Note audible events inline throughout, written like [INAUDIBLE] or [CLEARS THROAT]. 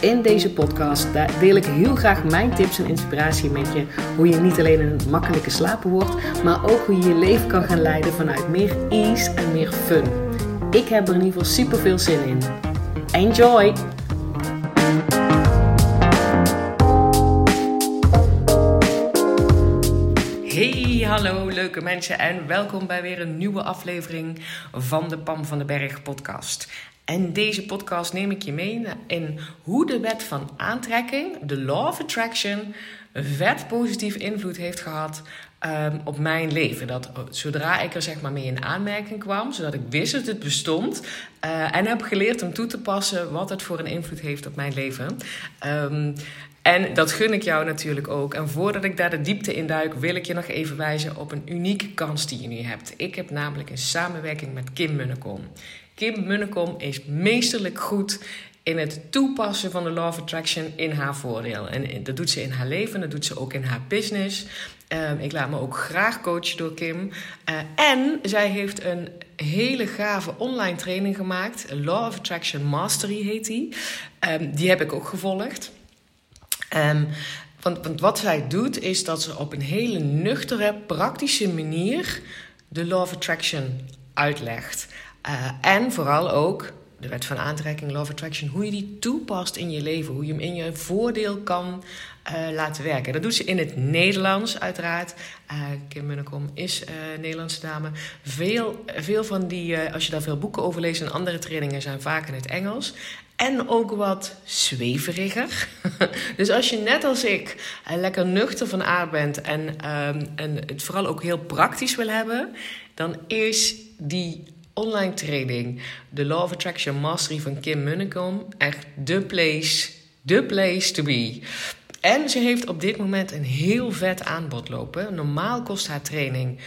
In deze podcast deel ik heel graag mijn tips en inspiratie met je. Hoe je niet alleen een makkelijke slaper wordt, maar ook hoe je je leven kan gaan leiden vanuit meer ease en meer fun. Ik heb er in ieder geval super veel zin in. Enjoy! Hey, hallo leuke mensen en welkom bij weer een nieuwe aflevering van de Pam van den Berg podcast. En deze podcast neem ik je mee in hoe de wet van aantrekking, de law of attraction, vet positief invloed heeft gehad um, op mijn leven. Dat zodra ik er zeg maar mee in aanmerking kwam, zodat ik wist dat het bestond uh, en heb geleerd om toe te passen wat het voor een invloed heeft op mijn leven. Um, en dat gun ik jou natuurlijk ook. En voordat ik daar de diepte in duik, wil ik je nog even wijzen op een unieke kans die je nu hebt. Ik heb namelijk een samenwerking met Kim Munnekom. Kim Munnekom is meesterlijk goed in het toepassen van de Law of Attraction in haar voordeel. En dat doet ze in haar leven, dat doet ze ook in haar business. Ehm, ik laat me ook graag coachen door Kim. Uh, en zij heeft een hele gave online training gemaakt. Law of Attraction Mastery heet die. Um, die heb ik ook gevolgd. Want, want wat zij doet is dat ze op een hele nuchtere, praktische manier de Law of Attraction uitlegt. Uh, en vooral ook de wet van aantrekking, of Attraction, hoe je die toepast in je leven, hoe je hem in je voordeel kan uh, laten werken. Dat doet ze in het Nederlands, uiteraard. Uh, Kim Munnekom is uh, Nederlandse dame. Veel, veel van die, als je daar veel boeken over leest en andere trainingen, zijn vaak in het Engels. En ook wat zweveriger. [LAUGHS] dus als je net als ik lekker nuchter van aard bent en, um, en het vooral ook heel praktisch wil hebben, dan is die online training, de Law of Attraction Mastery van Kim Munnekom, echt de place, de place to be. En ze heeft op dit moment een heel vet aanbod lopen. Normaal kost haar training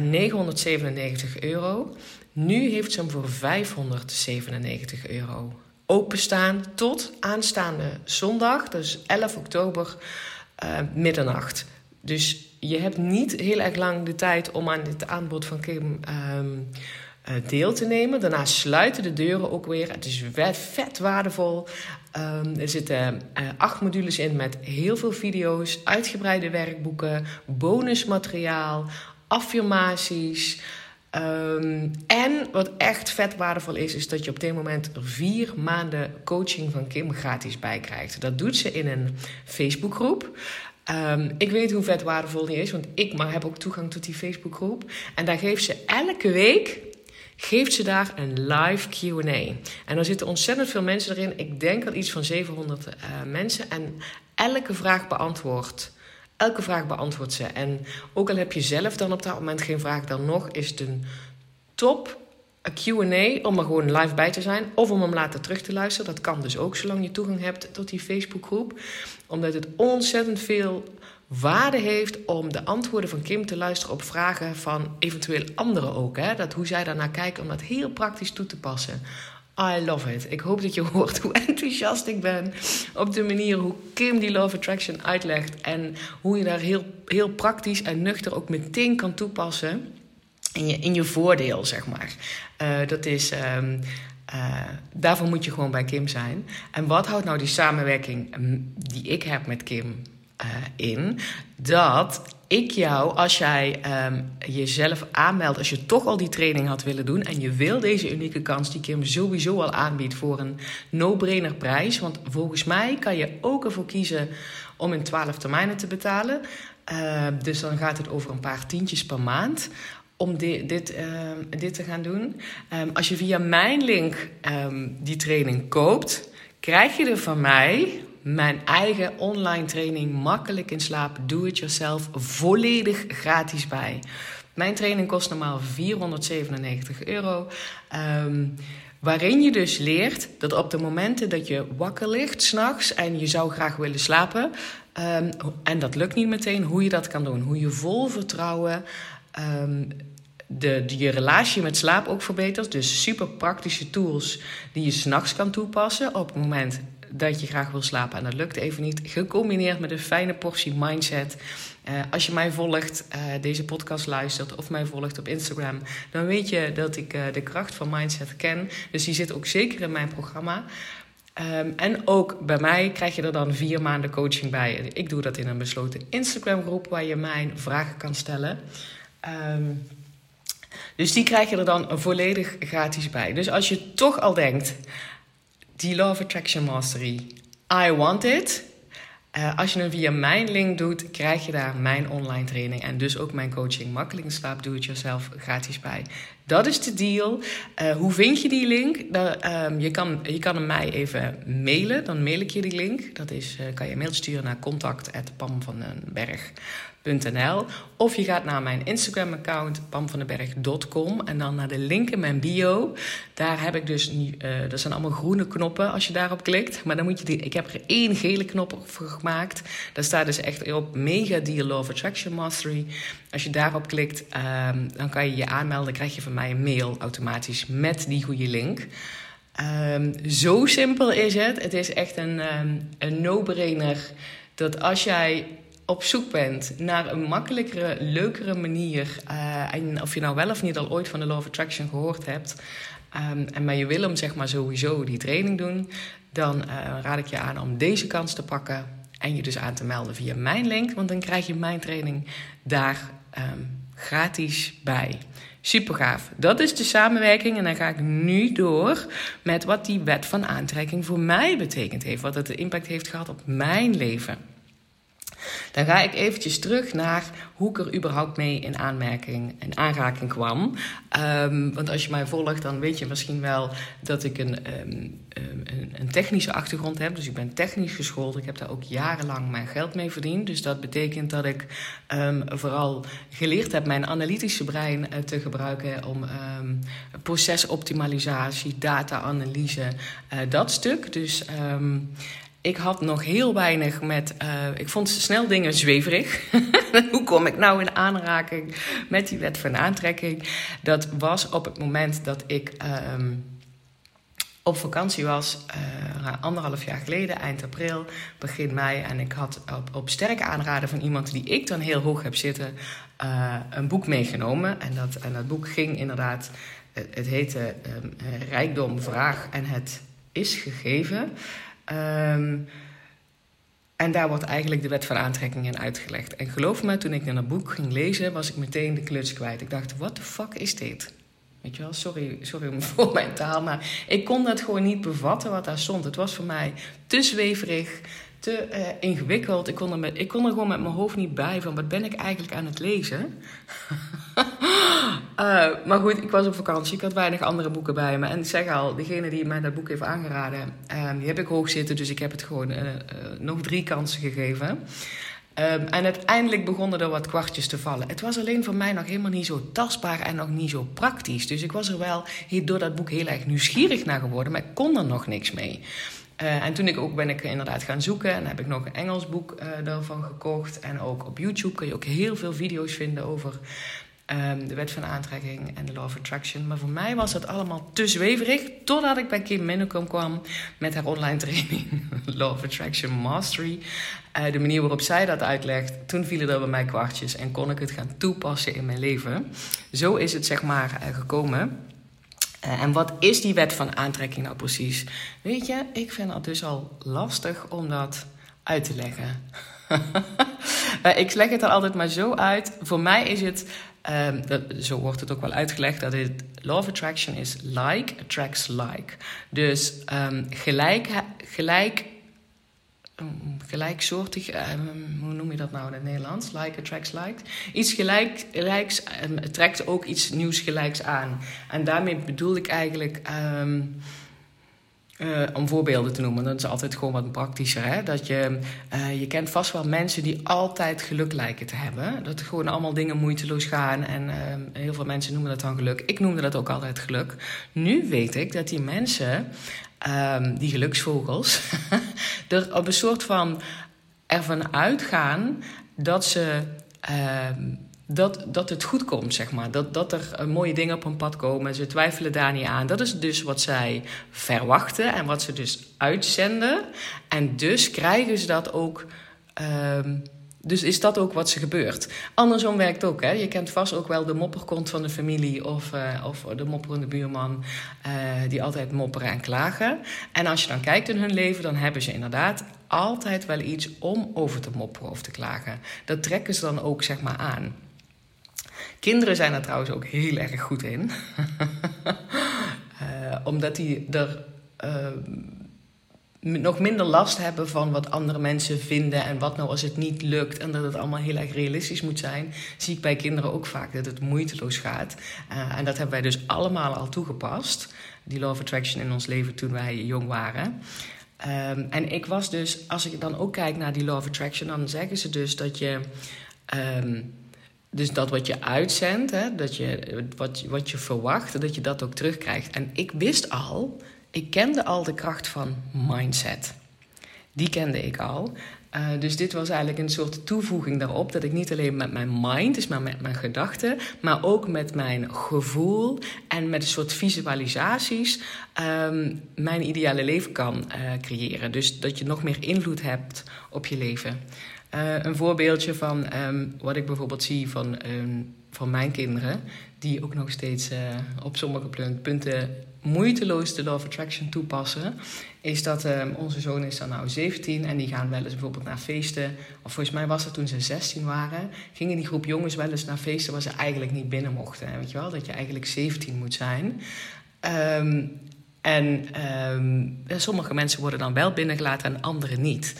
997 eh, euro. Nu heeft ze hem voor 597 euro openstaan tot aanstaande zondag, dus 11 oktober, uh, middernacht. Dus je hebt niet heel erg lang de tijd om aan dit aanbod van Kim uh, deel te nemen. Daarna sluiten de deuren ook weer. Het is vet, waardevol. Um, er zitten uh, acht modules in met heel veel video's, uitgebreide werkboeken, bonusmateriaal, affirmaties. Um, en wat echt vet waardevol is, is dat je op dit moment vier maanden coaching van Kim gratis bij krijgt. Dat doet ze in een Facebookgroep. Um, ik weet hoe vet waardevol die is, want ik maar heb ook toegang tot die Facebookgroep. En daar geeft ze elke week geeft ze daar een live QA. En er zitten ontzettend veel mensen erin. Ik denk al iets van 700 uh, mensen. En elke vraag beantwoordt. Elke vraag beantwoordt ze. En ook al heb je zelf dan op dat moment geen vraag, dan nog is het een top QA om er gewoon live bij te zijn. Of om hem later terug te luisteren. Dat kan dus ook zolang je toegang hebt tot die Facebookgroep. Omdat het ontzettend veel waarde heeft om de antwoorden van Kim te luisteren op vragen van eventueel anderen ook. Hè? Dat hoe zij daarnaar kijken om dat heel praktisch toe te passen. I love it. Ik hoop dat je [LAUGHS] hoort hoe enthousiast ik ben op de manier hoe Kim die Love Attraction uitlegt. En hoe je daar heel, heel praktisch en nuchter ook meteen kan toepassen in je, in je voordeel, zeg maar. Uh, dat is. Um, uh, daarvoor moet je gewoon bij Kim zijn. En wat houdt nou die samenwerking mm, die ik heb met Kim uh, in? Dat ik jou, als jij um, jezelf aanmeldt, als je toch al die training had willen doen en je wil deze unieke kans die Kim sowieso al aanbiedt voor een no-brainer prijs. Want volgens mij kan je ook ervoor kiezen om in 12 termijnen te betalen. Uh, dus dan gaat het over een paar tientjes per maand om dit, dit, uh, dit te gaan doen. Als je via mijn link die training koopt, krijg je er van mij mijn eigen online training Makkelijk in slaap, do it yourself, volledig gratis bij. Mijn training kost normaal 497 euro. Um, waarin je dus leert dat op de momenten dat je wakker ligt s'nachts en je zou graag willen slapen, um, en dat lukt niet meteen, hoe je dat kan doen. Hoe je vol vertrouwen um, de, de, je relatie met slaap ook verbetert. Dus super praktische tools die je s'nachts kan toepassen op het moment dat je graag wil slapen en dat lukt even niet. Gecombineerd met een fijne portie mindset. Uh, als je mij volgt, uh, deze podcast luistert of mij volgt op Instagram, dan weet je dat ik uh, de kracht van mindset ken. Dus die zit ook zeker in mijn programma. Um, en ook bij mij krijg je er dan vier maanden coaching bij. Ik doe dat in een besloten Instagram groep waar je mij vragen kan stellen. Um, dus die krijg je er dan volledig gratis bij. Dus als je toch al denkt, die Law of Attraction Mastery, I want it. Uh, als je hem via mijn link doet, krijg je daar mijn online training en dus ook mijn coaching Makkelijk Slaap Do It Yourself gratis bij. Dat is de deal. Uh, hoe vind je die link? Um, je, kan, je kan hem mij even mailen, dan mail ik je die link. Dat is, uh, kan je een mail sturen naar contact.pamvandenberg.com of je gaat naar mijn Instagram-account pamvandenberg.com en dan naar de link in mijn bio. Daar heb ik dus, uh, dat zijn allemaal groene knoppen als je daarop klikt. Maar dan moet je die, ik heb er één gele knop voor gemaakt. Daar staat dus echt op Mega Deal Love Attraction Mastery. Als je daarop klikt, um, dan kan je je aanmelden. Krijg je van mij een mail automatisch met die goede link. Um, zo simpel is het. Het is echt een, um, een no-brainer dat als jij op zoek bent naar een makkelijkere, leukere manier. Uh, en of je nou wel of niet al ooit van de Law of Attraction gehoord hebt. Um, en maar je wil hem zeg maar sowieso die training doen. Dan uh, raad ik je aan om deze kans te pakken. En je dus aan te melden via mijn link. Want dan krijg je mijn training daar um, gratis bij. Super gaaf. Dat is de samenwerking. En dan ga ik nu door met wat die wet van aantrekking voor mij betekend heeft. Wat het de impact heeft gehad op mijn leven. Dan ga ik eventjes terug naar hoe ik er überhaupt mee in aanmerking en aanraking kwam. Um, want als je mij volgt, dan weet je misschien wel dat ik een, um, een, een, technische achtergrond heb. Dus ik ben technisch geschoold. Ik heb daar ook jarenlang mijn geld mee verdiend. Dus dat betekent dat ik vooral geleerd heb mijn analytische brein uh, te gebruiken om procesoptimalisatie, data-analyse, uh, dat stuk. Dus ik had nog heel weinig met. Uh, ik vond snel dingen zweverig. [LAUGHS] Hoe kom ik nou in aanraking met die wet van aantrekking? Dat was op het moment dat ik uh, op vakantie was, uh, anderhalf jaar geleden, eind april, begin mei. En ik had op, op sterk aanraden van iemand die ik dan heel hoog heb zitten, uh, een boek meegenomen. En dat, en dat boek ging inderdaad. Het, het heette um, Rijkdom, Vraag en het is gegeven. Um, en daar wordt eigenlijk de wet van aantrekking in uitgelegd. En geloof me, toen ik naar dat boek ging lezen, was ik meteen de kluts kwijt. Ik dacht, what the fuck is dit? Weet je wel, sorry, sorry [LAUGHS] voor mijn taal, maar ik kon dat gewoon niet bevatten wat daar stond. Het was voor mij te zweverig, te uh, ingewikkeld. Ik kon, er met, ik kon er gewoon met mijn hoofd niet bij van wat ben ik eigenlijk aan het lezen. uh, [LAUGHS] maar goed, ik was op vakantie. Ik had weinig andere boeken bij me. En ik zeg al, degene die mij dat boek heeft aangeraden, uh, die heb ik hoog zitten. Dus ik heb het gewoon eh, nog drie kansen gegeven. Um, en uiteindelijk begonnen er wat kwartjes te vallen. Het was alleen voor mij nog helemaal niet zo tastbaar en nog niet zo praktisch. Dus ik was er wel door dat boek heel erg nieuwsgierig naar geworden, maar ik kon er nog niks mee. Uh, en toen ik ook ben ik inderdaad gaan zoeken en heb ik nog een Engels boek uh, daarvan gekocht. En ook op YouTube kun je ook heel veel video's vinden over um, de wet van aantrekking en de law of attraction. Maar voor mij was dat allemaal te zweverig. Totdat ik bij Kim Minnekom kwam met haar online training [LAUGHS] Law of Attraction Mastery. Uh, de manier waarop zij dat uitlegt, toen vielen er bij mij kwartjes en kon ik het gaan toepassen in mijn leven. Zo is het zeg maar gekomen. Uh, en wat is die wet van aantrekking nou precies? Weet je, ik vind het dus al lastig om dat uit te leggen. uh, [LAUGHS] ik leg het er altijd maar zo uit. Voor mij is het, dat, zo wordt het ook wel uitgelegd, dat het law of attraction is like attracts like. Dus um, gelijk, gelijk gelijksoortig, um, hoe noem je dat nou in het Nederlands? Like attracts like. Iets gelijks um, trekt ook iets nieuws gelijks aan. En daarmee bedoel ik eigenlijk, um, uh, om voorbeelden te noemen, dat is altijd gewoon wat praktischer. Hè? Dat je, uh, je kent vast wel mensen die altijd geluk lijken te hebben. Dat gewoon allemaal dingen moeiteloos gaan. En heel veel mensen noemen dat dan geluk. Ik noemde dat ook altijd geluk. Nu weet ik dat die mensen um, die geluksvogels, [LAUGHS] er op een soort van ervan uitgaan dat ze um, dat, dat het goed komt, zeg maar. Dat, dat er eh, mooie dingen op hun pad komen. Ze twijfelen daar niet aan. Dat is dus wat zij verwachten en wat ze dus uitzenden. En dus krijgen ze dat ook. Ehm, dus is dat ook wat ze gebeurt. Andersom werkt ook. Hè? Je kent vast ook wel de mopperkont van de familie of, uh, of de mopperende buurman uh, die altijd mopperen en klagen. En als je dan kijkt in hun leven, dan hebben ze inderdaad altijd wel iets om over te mopperen of te klagen. Dat trekken ze dan ook zeg maar aan. Kinderen zijn er trouwens ook heel erg goed in. uh, [LAUGHS] omdat die er uh, nog minder last hebben van wat andere mensen vinden en wat nou als het niet lukt en dat het allemaal heel erg realistisch moet zijn, zie ik bij kinderen ook vaak dat het moeiteloos gaat. Uh, en dat hebben wij dus allemaal al toegepast, die law of attraction in ons leven toen wij jong waren. Um, en ik was dus, als ik dan ook kijk naar die law of attraction, dan zeggen ze dus dat je. Um, dus dat wat je uitzendt, hè, dat je, wat, wat je verwacht, dat je dat ook terugkrijgt. En ik wist al, ik kende al de kracht van mindset. Die kende ik al. Uh, dus dit was eigenlijk een soort toevoeging daarop. Dat ik niet alleen met mijn mind, dus maar met mijn gedachten, maar ook met mijn gevoel en met een soort visualisaties um, mijn ideale leven kan uh, creëren. Dus dat je nog meer invloed hebt op je leven. Uh, een voorbeeldje van um, wat ik bijvoorbeeld zie van, um, van mijn kinderen, die ook nog steeds op sommige punten moeiteloos de of Attraction toepassen, is dat um, onze zoon is dan nou 17 en die gaan wel eens bijvoorbeeld naar feesten. Of volgens mij was dat toen ze 16 waren, gingen die groep jongens wel eens naar feesten waar ze eigenlijk niet binnen mochten. Weet je wel, dat je eigenlijk 17 moet zijn. en sommige mensen worden dan wel binnengelaten en anderen niet.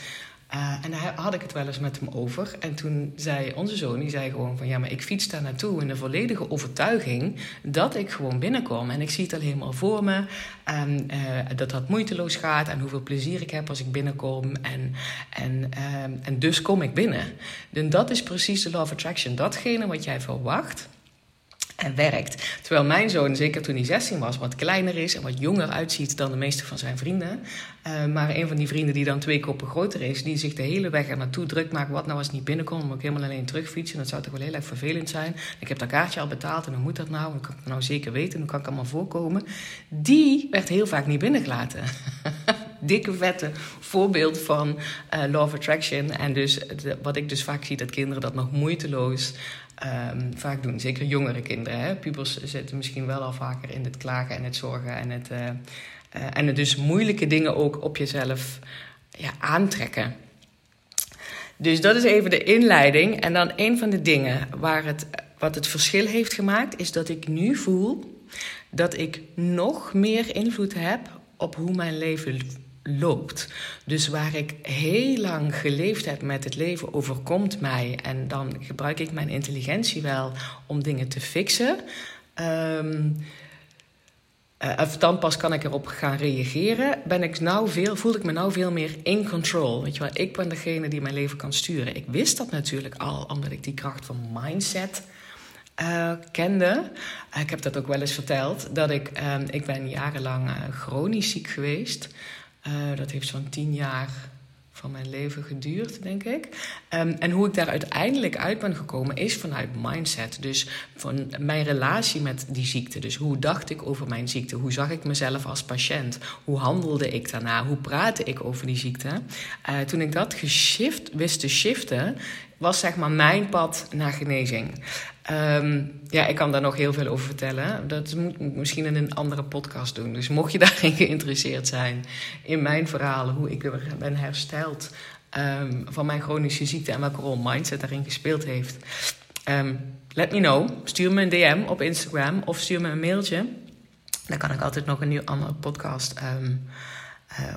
Uh, en daar had ik het wel eens met hem over. En toen zei onze zoon, die zei gewoon van... ja, maar ik fiets daar naartoe in de volledige overtuiging... dat ik gewoon binnenkom. En ik zie het al helemaal voor me. En, uh, dat dat moeiteloos gaat. En hoeveel plezier ik heb als ik binnenkom. En, en, uh, en dus kom ik binnen. En dat is precies de law of attraction. Datgene wat jij verwacht en werkt. Terwijl mijn zoon, zeker toen hij 16 was, wat kleiner is en wat jonger uitziet dan de meeste van zijn vrienden. Uh, maar een van die vrienden die dan twee koppen groter is, die zich de hele weg er naartoe druk maakt. Wat nou als het niet binnenkomt, moet ik helemaal alleen terugfietsen. Dat zou toch wel heel erg vervelend zijn. Ik heb dat kaartje al betaald en hoe moet dat nou? Hoe kan ik nou zeker weten? Hoe kan ik allemaal voorkomen? Die werd heel vaak niet binnengelaten. [LAUGHS] Dikke vette voorbeeld van uh, law of attraction. En dus wat ik dus vaak zie, dat kinderen dat nog moeiteloos um, vaak doen. Zeker jongere kinderen. Hè? Pubers zitten misschien wel al vaker in het klagen en het zorgen en het, uh, uh, en het dus moeilijke dingen ook op jezelf ja, aantrekken. Dus dat is even de inleiding. En dan een van de dingen waar het, wat het verschil heeft gemaakt, is dat ik nu voel dat ik nog meer invloed heb op hoe mijn leven loopt. Dus waar ik heel lang geleefd heb met het leven overkomt mij en dan gebruik ik mijn intelligentie wel om dingen te fixen. Um, uh, dan pas kan ik erop gaan reageren. Ben ik nou veel, voel ik me nou veel meer in control. Weet je wel, ik ben degene die mijn leven kan sturen. Ik wist dat natuurlijk al, omdat ik die kracht van mindset uh, kende. Ik heb dat ook wel eens verteld. Dat ik, uh, ik ben jarenlang chronisch ziek geweest. Uh, dat heeft zo'n tien jaar van mijn leven geduurd, denk ik. Um, en hoe ik daar uiteindelijk uit ben gekomen is vanuit mindset. Dus van mijn relatie met die ziekte. Dus hoe dacht ik over mijn ziekte? Hoe zag ik mezelf als patiënt? Hoe handelde ik daarna? Hoe praatte ik over die ziekte? Uh, toen ik dat geshift, wist te shiften, was zeg maar mijn pad naar genezing. Um, ja, ik kan daar nog heel veel over vertellen. Dat moet ik misschien in een andere podcast doen. Dus mocht je [LAUGHS] daarin geïnteresseerd zijn in mijn verhalen, hoe ik ben hersteld um, van mijn chronische ziekte en welke rol mindset daarin gespeeld heeft, um, let me know. Stuur me een DM op Instagram of stuur me een mailtje. Dan kan ik altijd nog een nieuw andere podcast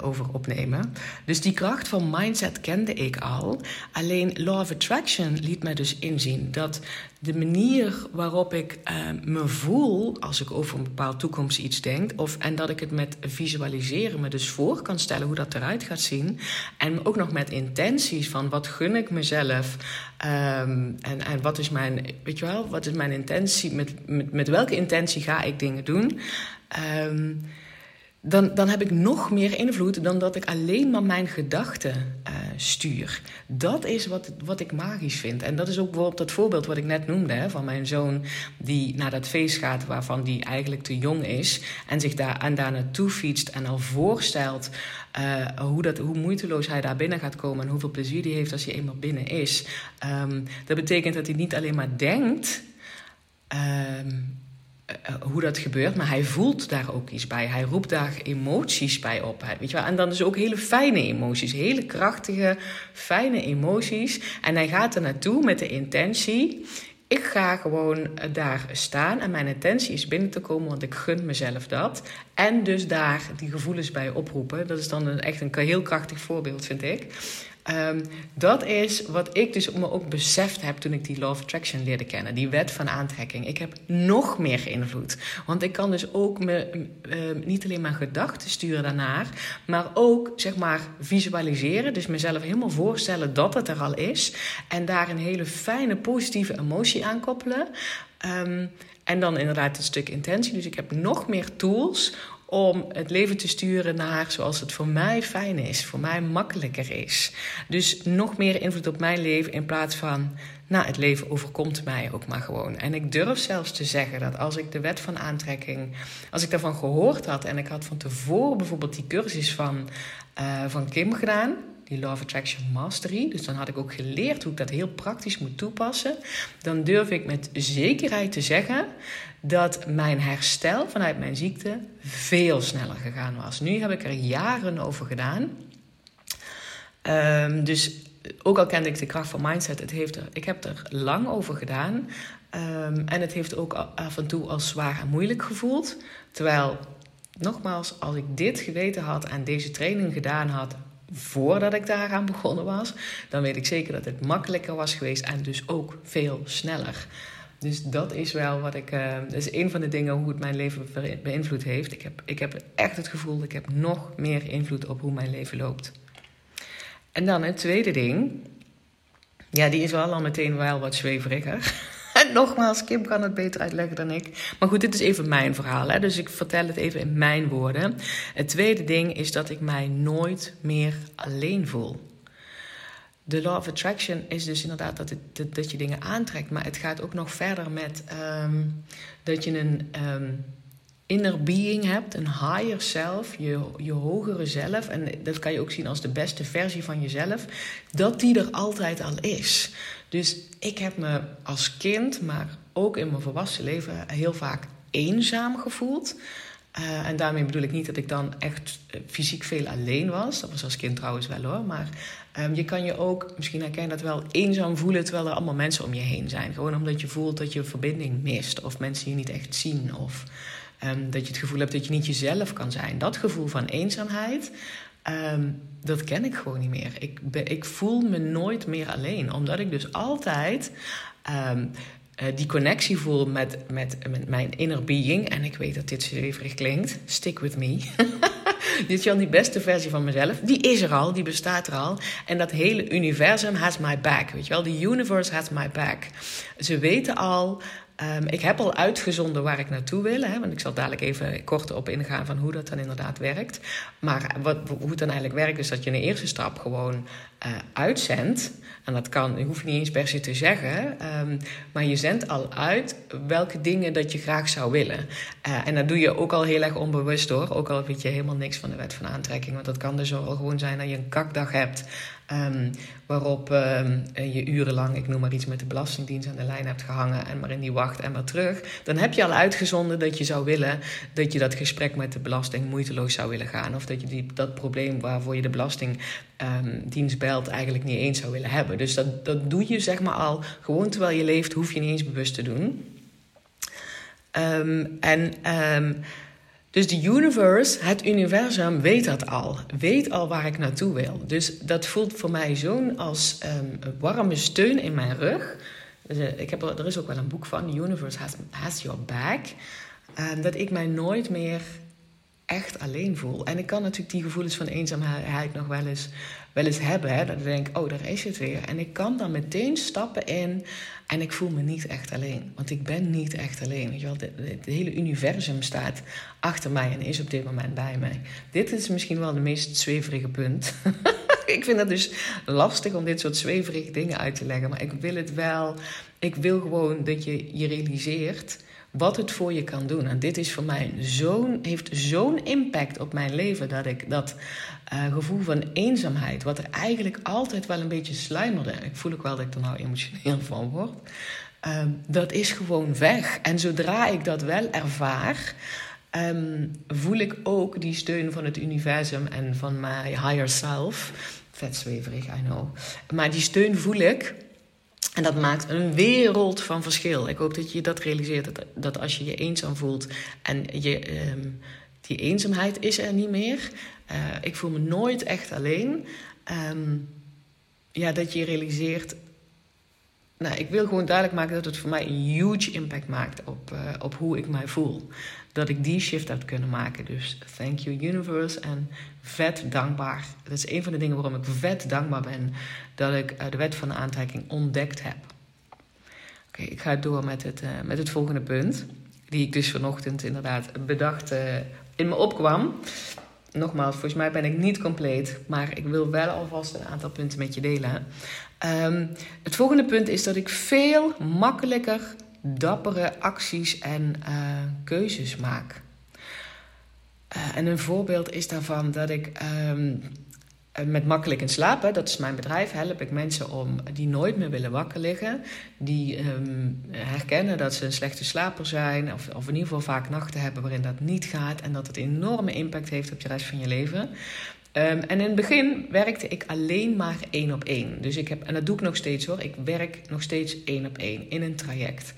over opnemen. Dus die kracht van mindset kende ik al. Alleen Law of Attraction liet mij dus inzien dat de manier waarop ik uh, me voel als ik over een bepaald toekomst iets denk, of, en dat ik het met visualiseren me dus voor kan stellen hoe dat eruit gaat zien, en ook nog met intenties van wat gun ik mezelf um, en, en wat is mijn, weet je wel, wat is mijn intentie, met, met, met welke intentie ga ik dingen doen. Um, dan, dan heb ik nog meer invloed dan dat ik alleen maar mijn gedachten uh, stuur. Dat is wat, wat ik magisch vind. En dat is ook bijvoorbeeld dat voorbeeld wat ik net noemde: hè, van mijn zoon die naar dat feest gaat waarvan die eigenlijk te jong is. En zich daar, en daar naartoe fietst en al voorstelt uh, hoe, dat, hoe moeiteloos hij daar binnen gaat komen en hoeveel plezier hij heeft als hij eenmaal binnen is. Um, dat betekent dat hij niet alleen maar denkt. Uh, hoe dat gebeurt, maar hij voelt daar ook iets bij. Hij roept daar emoties bij op. Weet je wel? En dan dus ook hele fijne emoties, hele krachtige, fijne emoties. En hij gaat er naartoe met de intentie. Ik ga gewoon daar staan en mijn intentie is binnen te komen, want ik gun mezelf dat. En dus daar die gevoelens bij oproepen. Dat is dan echt een heel krachtig voorbeeld, vind ik. Um, dat is wat ik dus me ook beseft heb toen ik die Law of Attraction leerde kennen. Die wet van aantrekking. Ik heb nog meer invloed. Want ik kan dus ook me, uh, niet alleen mijn gedachten sturen daarnaar, maar ook zeg maar visualiseren. Dus mezelf helemaal voorstellen dat het er al is. En daar een hele fijne positieve emotie aan koppelen. Um, en dan inderdaad het stuk intentie. Dus ik heb nog meer tools om het leven te sturen naar zoals het voor mij fijn is, voor mij makkelijker is. Dus nog meer invloed op mijn leven in plaats van, nou, het leven overkomt mij ook maar gewoon. En ik durf zelfs te zeggen dat als ik de wet van aantrekking, als ik daarvan gehoord had en ik had van tevoren bijvoorbeeld die cursus van, uh, van Kim gedaan, die of Attraction Mastery. Dus dan had ik ook geleerd hoe ik dat heel praktisch moet toepassen. Dan durf ik met zekerheid te zeggen dat mijn herstel vanuit mijn ziekte veel sneller gegaan was. Nu heb ik er jaren over gedaan. Um, dus ook al kende ik de kracht van mindset, het heeft er, ik heb er lang over gedaan. Um, en het heeft ook af en toe als zwaar en moeilijk gevoeld. Terwijl, nogmaals, als ik dit geweten had en deze training gedaan had voordat ik daaraan begonnen was, dan weet ik zeker dat het makkelijker was geweest en dus ook veel sneller. Dus dat is wel wat ik. Uh, dat is een van de dingen hoe het mijn leven beïnvloed heeft. Ik heb, ik heb echt het gevoel dat ik heb nog meer invloed op hoe mijn leven loopt. En dan het tweede ding. Ja, die is wel al meteen wel wat zweveriger. [LAUGHS] En nogmaals, Kim kan het beter uitleggen dan ik. Maar goed, dit is even mijn verhaal. Hè? Dus ik vertel het even in mijn woorden. Het tweede ding is dat ik mij nooit meer alleen voel de law of attraction is dus inderdaad dat, het, dat, je dingen aantrekt. Maar het gaat ook nog verder met um, dat je een um, inner being hebt, een higher self, je, je hogere zelf. En dat kan je ook zien als de beste versie van jezelf. Dat die er altijd al is. Dus ik heb me als kind, maar ook in mijn volwassen leven heel vaak eenzaam gevoeld. Uh, en daarmee bedoel ik niet dat ik dan echt eh, fysiek veel alleen was. Dat was als kind trouwens wel hoor. Maar um, je kan je ook, misschien herken je dat wel, eenzaam voelen terwijl er allemaal mensen om je heen zijn. Gewoon omdat je voelt dat je verbinding mist. Of mensen je niet echt zien. Of um, dat je het gevoel hebt dat je niet jezelf kan zijn. Dat gevoel van eenzaamheid, um, dat ken ik gewoon niet meer. Ik, ik voel me nooit meer alleen. Omdat ik dus altijd uh, die connectie voel met, met, met mijn inner being. En ik weet dat dit zweverig klinkt. Stick with me. [LAUGHS] [LAUGHS] dit is die beste versie van mezelf. Die is er al, die bestaat er al. En dat hele universum has my back. Weet je wel, the universe has my back. Ze weten al Um, ik heb al uitgezonden waar ik naartoe wil. Hè, want ik zal dadelijk even kort op ingaan van hoe dat dan inderdaad werkt. Maar wat, hoe het dan eigenlijk werkt, is dat je een eerste stap gewoon uh, uitzendt. En dat kan, je hoeft niet eens per se te zeggen. Um, maar je zendt al uit welke dingen dat je graag zou willen. Uh, en dat doe je ook al heel erg onbewust hoor. Ook al weet je helemaal niks van de wet van aantrekking. Want dat kan dus al gewoon zijn dat je een kakdag hebt. Um, waarop um, je urenlang, ik noem maar iets, met de Belastingdienst aan de lijn hebt gehangen en maar in die wacht en maar terug. Dan heb je al uitgezonden dat je zou willen dat je dat gesprek met de belasting moeiteloos zou willen gaan. Of dat je die, dat probleem waarvoor je de Belastingdienst um, belt eigenlijk niet eens zou willen hebben. Dus dat, dat doe je zeg maar al gewoon terwijl je leeft, hoef je niet eens bewust te doen. en dus de universe, het universum, weet dat al. Weet al waar ik naartoe wil. Dus dat voelt voor mij zo'n als um, warme steun in mijn rug. Dus, uh, ik heb er, is ook wel een boek van, The Universe Has, has Your Back. Dat ik mij nooit meer echt alleen voel. En ik kan natuurlijk die gevoelens van eenzaamheid nog wel eens wel eens hebben. Hè, dat ik denk, oh, daar is het weer. En ik kan dan meteen stappen in en ik voel me niet echt alleen. Want ik ben niet echt alleen. Je wel, het hele universum staat achter mij en is op dit moment bij mij. Dit is misschien wel de meest zweverige punt. [LAUGHS] ik vind het dus lastig om dit soort zweverige dingen uit te leggen. Maar ik wil het wel. Ik wil gewoon dat je je realiseert wat het voor je kan doen. En dit is voor mij zo'n, heeft zo'n impact op mijn leven dat ik dat uh, gevoel van eenzaamheid, wat er eigenlijk altijd wel een beetje sluimerde, ik voel ook wel dat ik er nou emotioneel [LAUGHS] van word, uh, dat is gewoon weg. En zodra ik dat wel ervaar, um, voel ik ook die steun van het universum en van mijn higher self. Vet zweverig, I know. Maar die steun voel ik. En dat maakt een wereld van verschil. Ik hoop dat je dat realiseert. Dat, dat als je je eenzaam voelt en je, um, die eenzaamheid is er niet meer. Uh, ik voel me nooit echt alleen. Um, ja, dat je realiseert. Nou, ik wil gewoon duidelijk maken dat het voor mij een huge impact maakt op, uh, op hoe ik mij voel. Dat ik die shift heb kunnen maken. Dus thank you universe en vet dankbaar. Dat is een van de dingen waarom ik vet dankbaar ben dat ik uh, de wet van de aantrekking ontdekt heb. Oké, ik ga door met het, uh, met het volgende punt. Die ik dus vanochtend inderdaad bedacht uh, in me opkwam. Nogmaals, volgens mij ben ik niet compleet, maar ik wil wel alvast een aantal punten met je delen. Um, het volgende punt is dat ik veel makkelijker dappere acties en uh, keuzes maak. Uh, en een voorbeeld is daarvan dat ik um, met makkelijk in slapen, dat is mijn bedrijf, help ik mensen om die nooit meer willen wakker liggen, die um, herkennen dat ze een slechte slaper zijn, of, of in ieder geval vaak nachten hebben waarin dat niet gaat en dat het enorme impact heeft op de rest van je leven. Um, en in het begin werkte ik alleen maar één op één. Dus ik heb, en dat doe ik nog steeds hoor, ik werk nog steeds één op één in een traject.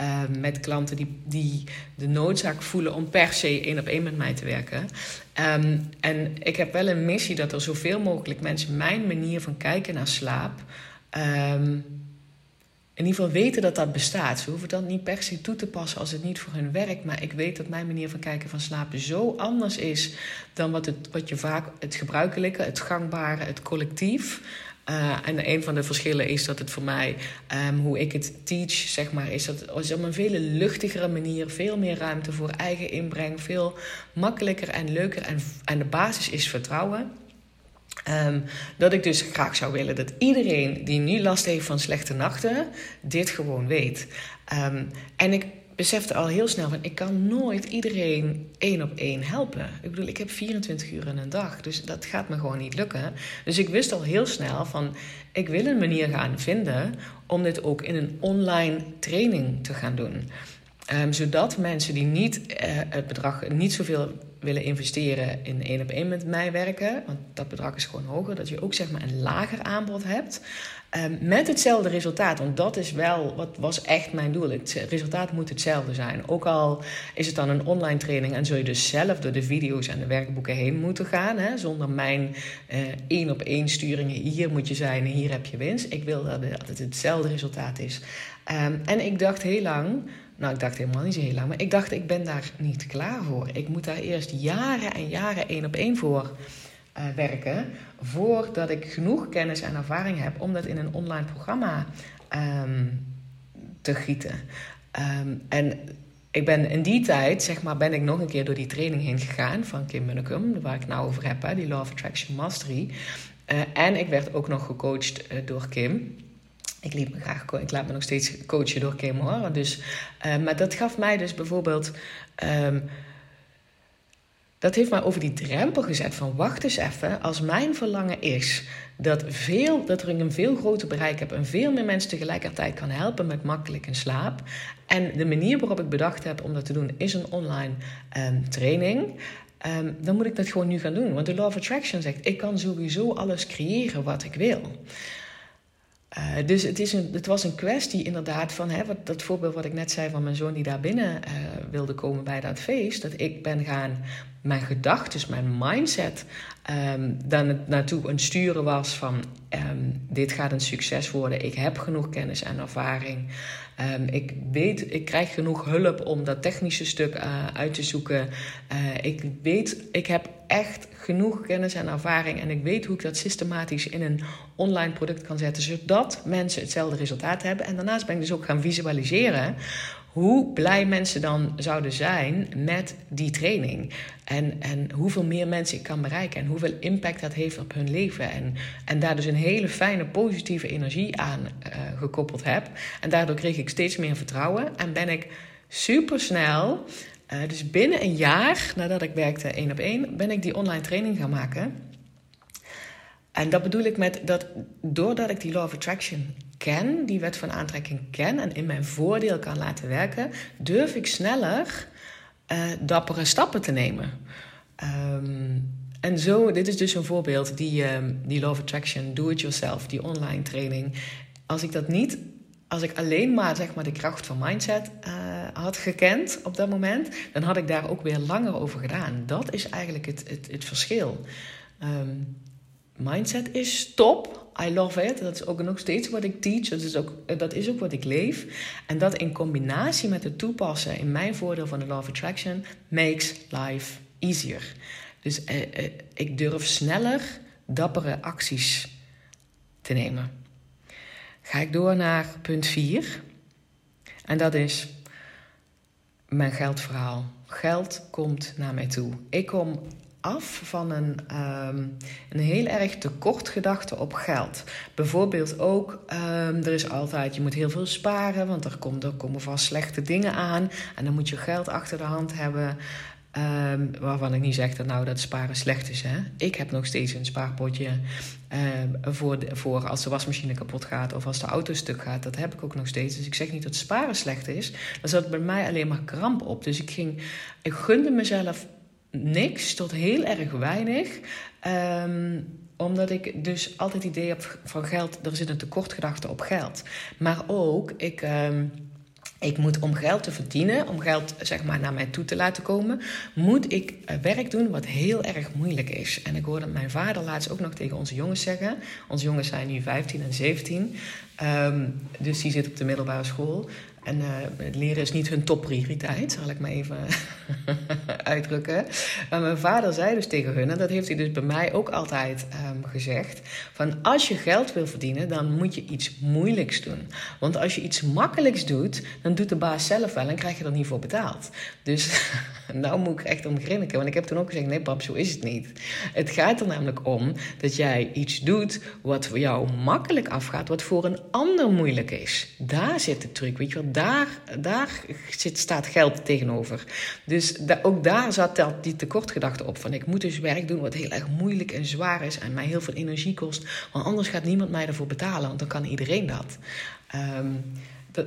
Uh, met klanten die, die de noodzaak voelen om per se één op één met mij te werken. Um, en ik heb wel een missie dat er zoveel mogelijk mensen mijn manier van kijken naar slaap. In ieder geval weten dat dat bestaat. Ze hoeven dat niet per se toe te passen als het niet voor hun werkt. Maar ik weet dat mijn manier van kijken van slapen zo anders is dan wat, het, wat je vaak het gebruikelijke, het gangbare, het collectief. Uh, en een van de verschillen is dat het voor mij, um, hoe ik het teach, zeg maar, is dat het op een veel luchtigere manier, veel meer ruimte voor eigen inbreng, veel makkelijker en leuker. En, en de basis is vertrouwen. Um, dat ik dus graag zou willen dat iedereen die nu last heeft van slechte nachten, dit gewoon weet. Um, en ik besefte al heel snel van ik kan nooit iedereen één op één helpen. Ik bedoel, ik heb 24 uur in een dag, dus dat gaat me gewoon niet lukken. Dus ik wist al heel snel van ik wil een manier gaan vinden om dit ook in een online training te gaan doen. Um, zodat mensen die niet uh, het bedrag niet zoveel willen investeren in één op één met mij werken, want dat bedrag is gewoon hoger, dat je ook zeg maar een lager aanbod hebt. Um, met hetzelfde resultaat, want dat is wel wat was echt mijn doel. Het resultaat moet hetzelfde zijn. Ook al is het dan een online training en zul je dus zelf door de video's en de werkboeken heen moeten gaan, hè, zonder mijn uh, één op één sturingen. Hier moet je zijn en hier heb je winst. Ik wil dat het hetzelfde resultaat is. Um, en ik dacht heel lang nou, ik dacht helemaal niet zo heel lang, maar ik dacht, ik ben daar niet klaar voor. Ik moet daar eerst jaren en jaren één op één voor uh, werken, voordat ik genoeg kennis en ervaring heb om dat in een online programma um, te gieten. Um, en ik ben in die tijd, zeg maar, ben ik nog een keer door die training heen gegaan van Kim Munnekum, waar ik het nou over heb, hè, die Law of Attraction Mastery. Uh, en ik werd ook nog gecoacht uh, door Kim. Ik, liet me graag, ik laat me nog steeds coachen door Kim hoor. Dus, uh, maar dat gaf mij dus bijvoorbeeld. Um, dat heeft mij over die drempel gezet van wacht eens even. Als mijn verlangen is dat, veel, dat er een veel groter bereik heb en veel meer mensen tegelijkertijd kan helpen met makkelijk in slaap. En de manier waarop ik bedacht heb om dat te doen is een online um, training. Um, dan moet ik dat gewoon nu gaan doen. Want de Law of Attraction zegt: ik kan sowieso alles creëren wat ik wil. Uh, dus het, is een, het was een kwestie inderdaad van hè, wat, dat voorbeeld wat ik net zei van mijn zoon die daar binnen uh, wilde komen bij dat feest. Dat ik ben gaan mijn gedachten, mijn mindset, um, dan naartoe een sturen was van ehm, dit gaat een succes worden. Ik heb genoeg kennis en ervaring. Ehm, ik weet, ik krijg genoeg hulp om dat technische stuk uh, uit te zoeken. Uh, ik weet, ik heb echt genoeg kennis en ervaring en ik weet hoe ik dat systematisch in een online product kan zetten, zodat mensen hetzelfde resultaat hebben. En daarnaast ben ik dus ook gaan visualiseren hoe blij mensen dan zouden zijn met die training. En, en hoeveel meer mensen ik kan bereiken. En hoeveel impact dat heeft op hun leven. En, en daar dus een hele fijne, positieve energie aan uh, gekoppeld heb. En daardoor kreeg ik steeds meer vertrouwen. En ben ik super snel, uh, dus binnen een jaar nadat ik werkte één op één, ben ik die online training gaan maken. En dat bedoel ik met dat doordat ik die Law of Attraction ken, die wet van aantrekking ken en in mijn voordeel kan laten werken, durf ik sneller uh, dappere stappen te nemen. Um, en zo, dit is dus een voorbeeld, die, um, die Law of Attraction, Do It Yourself, die online training. Als ik dat niet, als ik alleen maar zeg maar de kracht van mindset uh, had gekend op dat moment, dan had ik daar ook weer langer over gedaan. Dat is eigenlijk het, het, het verschil. Um, mindset is top. I love it. Dat is ook nog steeds wat ik teach. Dat is, ook, dat is ook wat ik leef. En dat in combinatie met het toepassen in mijn voordeel van de Law of Attraction makes life easier. Dus eh, eh, ik durf sneller dappere acties te nemen. Ga ik door naar punt 4. En dat is mijn geldverhaal. Geld komt naar mij toe. Ik kom af van een, um, een heel erg tekortgedachte op geld. Bijvoorbeeld ook, um, er is altijd, je moet heel veel sparen, want er, komt, er komen vast slechte dingen aan. En dan moet je geld achter de hand hebben. Um, waarvan ik niet zeg dat nou dat sparen slecht is. Hè? Ik heb nog steeds een spaarpotje voor, voor als de wasmachine kapot gaat of als de auto stuk gaat. Dat heb ik ook nog steeds. Dus ik zeg niet dat sparen slecht is. Dan zat bij mij alleen maar kramp op. Dus ik ging, ik gunde mezelf niks tot heel erg weinig. Um, omdat ik dus altijd het idee heb van geld, er zit een tekortgedachte op geld. Maar ook, ik, um, ik moet om geld te verdienen, om geld zeg maar naar mij toe te laten komen, moet ik werk doen wat heel erg moeilijk is. En ik hoorde mijn vader laatst ook nog tegen onze jongens zeggen. Onze jongens zijn nu 15 en 17. Um, dus die zitten op de middelbare school. En uh, leren is niet hun topprioriteit, zal ik maar even [LAUGHS] uitdrukken. Maar mijn vader zei dus tegen hun, en dat heeft hij dus bij mij ook altijd um, gezegd: van als je geld wil verdienen, dan moet je iets moeilijks doen. Want als je iets makkelijks doet, dan doet de baas zelf wel en krijg je er niet voor betaald. Dus [LAUGHS] nou moet ik echt om grinniken, want ik heb toen ook gezegd: nee, pap, zo is het niet. Het gaat er namelijk om dat jij iets doet wat voor jou makkelijk afgaat, wat voor een ander moeilijk is. Daar zit de truc, weet je daar, daar zit, staat geld tegenover. Dus ook daar zat die tekortgedachte op. Van ik moet dus werk doen wat heel erg moeilijk en zwaar is en mij heel veel energie kost. Want anders gaat niemand mij ervoor betalen, want dan kan iedereen dat. Um,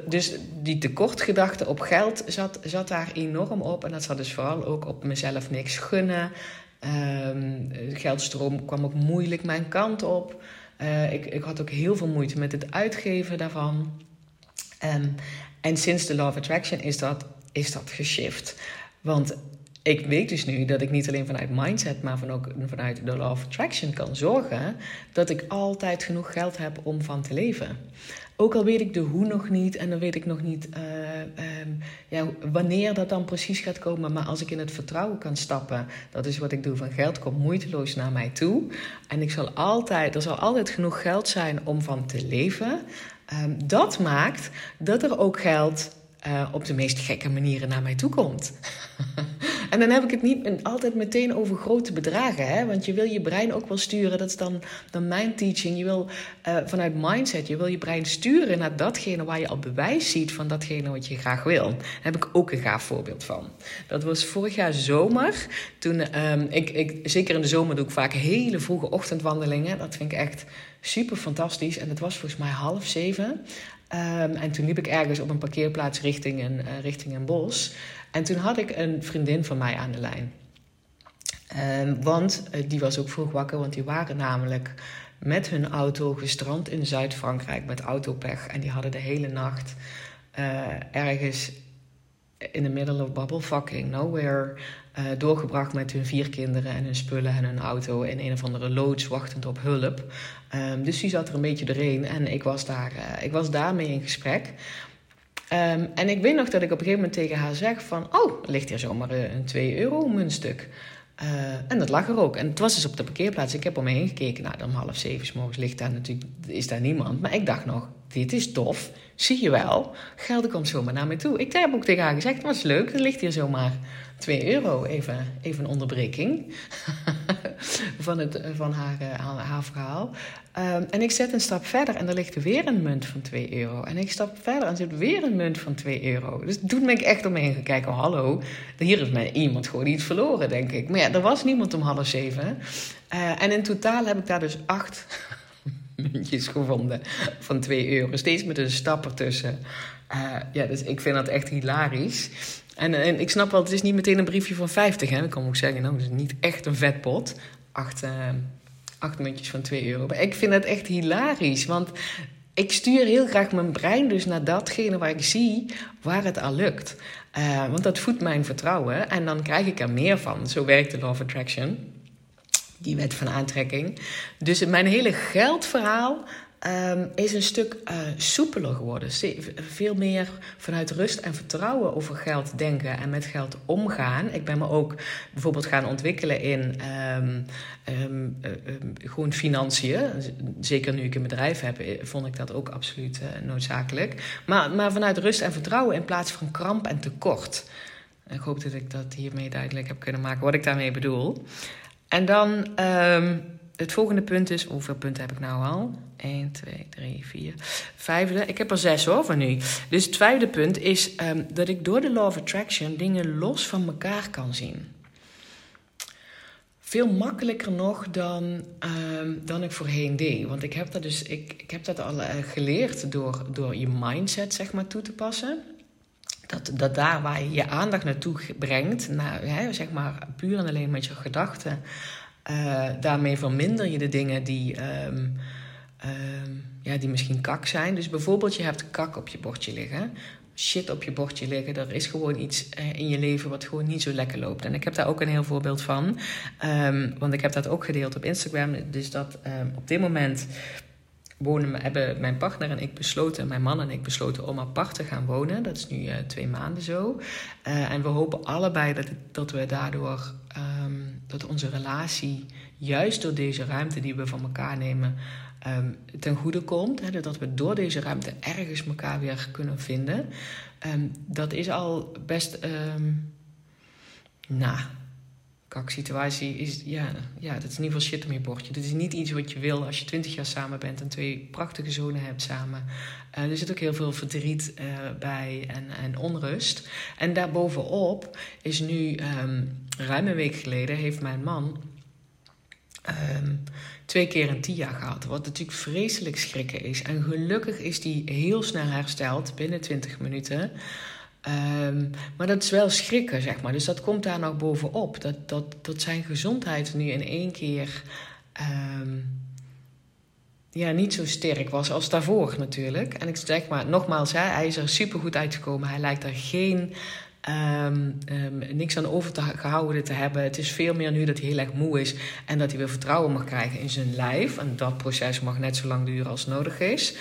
dus die tekortgedachte op geld zat, zat daar enorm op. En dat zat dus vooral ook op mezelf niks gunnen. Um, geldstroom kwam ook moeilijk mijn kant op. Uh, ik, ik had ook heel veel moeite met het uitgeven daarvan. Um, en sinds de Law of Attraction is dat, is dat geshift. Want ik weet dus nu dat ik niet alleen vanuit mindset, maar van ook vanuit de Law of Attraction kan zorgen dat ik altijd genoeg geld heb om van te leven. Ook al weet ik de hoe nog niet en dan weet ik nog niet uh, um, ja, wanneer dat dan precies gaat komen. Maar als ik in het vertrouwen kan stappen, dat is wat ik doe. Van geld komt moeiteloos naar mij toe. En ik zal altijd, er zal altijd genoeg geld zijn om van te leven. Um, dat maakt dat er ook geld uh, op de meest gekke manieren naar mij toe komt. [LAUGHS] en dan heb ik het niet altijd meteen over grote bedragen. Hè? Want je wil je brein ook wel sturen. Dat is dan, dan mijn teaching. Je wil uh, vanuit mindset, je wil je brein sturen naar datgene waar je al bewijs ziet van datgene wat je graag wil. Daar heb ik ook een gaaf voorbeeld van. Dat was vorig jaar zomer. Toen, um, ik, ik, zeker in de zomer doe ik vaak hele vroege ochtendwandelingen. Dat vind ik echt super fantastisch. En het was volgens mij half zeven. Um, en toen liep ik ergens op een parkeerplaats richting een, uh, richting een bos. En toen had ik een vriendin van mij aan de lijn. Um, want uh, die was ook vroeg wakker, want die waren namelijk met hun auto gestrand in Zuid-Frankrijk met autopech. En die hadden de hele nacht uh, ergens in the middle of bubble fucking nowhere uh, doorgebracht met hun vier kinderen en hun spullen en hun auto in een of andere loods wachtend op hulp. Um, dus die zat er een beetje doorheen en ik was, daar, uh, ik was daarmee in gesprek. Um, en ik weet nog dat ik op een gegeven moment tegen haar zeg van... Oh, ligt hier zomaar een 2 euro muntstuk. En dat lag er ook. En het was dus op de parkeerplaats. Ik heb om me heen gekeken. Nou, dan half zeven s morgens ligt daar natuurlijk, is daar niemand. Maar ik dacht nog, dit is tof. Zie je wel. Geld komt zomaar naar me toe. Ik heb ook tegen haar gezegd, wat is leuk. Er ligt hier zomaar 2 euro. Even, even een onderbreking [LAUGHS] van, het, van haar, uh, haar verhaal. Um, en ik zet een stap verder en er ligt weer een munt van 2 euro. En ik stap verder en zit weer een munt van 2 euro. Dus toen ben ik echt omheen gaan kijken. Oh, hallo, hier is mij iemand gewoon iets verloren, denk ik. Maar ja, er was niemand om half zeven. Uh, en in totaal heb ik daar dus acht muntjes gevonden van 2 euro. Steeds met een stap ertussen. Uh, ja, dus ik vind dat echt hilarisch. En, en ik snap wel, het is niet meteen een briefje van 50. Hè? Ik kan ook zeggen, nou, het is niet echt een vetpot. Acht, uh, acht muntjes van 2 euro. Maar ik vind het echt hilarisch. Want ik stuur heel graag mijn brein dus naar datgene waar ik zie waar het al lukt. Uh, want dat voedt mijn vertrouwen en dan krijg ik er meer van. Zo werkt de Law of Attraction die wet van aantrekking. Dus mijn hele geldverhaal um, is een stuk uh, soepeler geworden. Veel meer vanuit rust en vertrouwen over geld denken en met geld omgaan. Ik ben me ook bijvoorbeeld gaan ontwikkelen in um, um, uh, gewoon financiën. Zeker nu ik een bedrijf heb, eh, vond ik dat ook absoluut noodzakelijk. Maar, maar vanuit rust en vertrouwen in plaats van kramp en tekort. Ik hoop dat ik dat hiermee duidelijk heb kunnen maken wat ik daarmee bedoel. En dan um, het volgende punt is, hoeveel punten heb ik nou al? 1, 2, 3, 4, vijfde. Ik heb er zes hoor van nu. Dus het vijfde punt is um, dat ik door de Law of Attraction dingen los van elkaar kan zien. Veel makkelijker nog dan, um, dan ik voorheen deed. Want ik heb dat, dus, ik, ik heb dat al uh, geleerd door, door je mindset zeg maar, toe te passen. Dat, dat daar waar je je aandacht naartoe brengt, naar, hè, zeg maar puur en alleen met je gedachten, uh, daarmee verminder je de dingen die, um, um, ja, die misschien kak zijn. Dus bijvoorbeeld, je hebt kak op je bordje liggen, shit op je bordje liggen. Er is gewoon iets uh, in je leven wat gewoon niet zo lekker loopt. En ik heb daar ook een heel voorbeeld van, um, want ik heb dat ook gedeeld op Instagram. Dus dat op dit moment wonen, hebben mijn partner en ik besloten, mijn man en ik besloten om apart te gaan wonen. Dat is nu uh, twee maanden zo. Uh, en we hopen allebei dat, dat we daardoor, um, dat onze relatie, juist door deze ruimte die we van elkaar nemen, um, ten goede komt. Dat we door deze ruimte ergens elkaar weer kunnen vinden. Um, dat is al best, nou situatie is, ja, ja, dat is in ieder geval shit op je bordje. Dit is niet iets wat je wil als je twintig jaar samen bent en twee prachtige zonen hebt samen. Er zit ook heel veel verdriet bij en, en onrust. En daarbovenop is nu, ruim een week geleden, heeft mijn man twee keer een TIA gehad. Wat natuurlijk vreselijk schrikken is. En gelukkig is die heel snel hersteld, binnen 20 minuten. Um, maar dat is wel schrikken, zeg maar. Dus dat komt daar nog bovenop. Dat, dat, dat zijn gezondheid nu in één keer um, ja, niet zo sterk was als daarvoor natuurlijk. En ik zeg maar, nogmaals, hij is er super goed uitgekomen. Hij lijkt er geen um, niks aan over te te hebben. Het is veel meer nu dat hij heel erg moe is en dat hij weer vertrouwen mag krijgen in zijn lijf. En dat proces mag net zo lang duren als nodig is.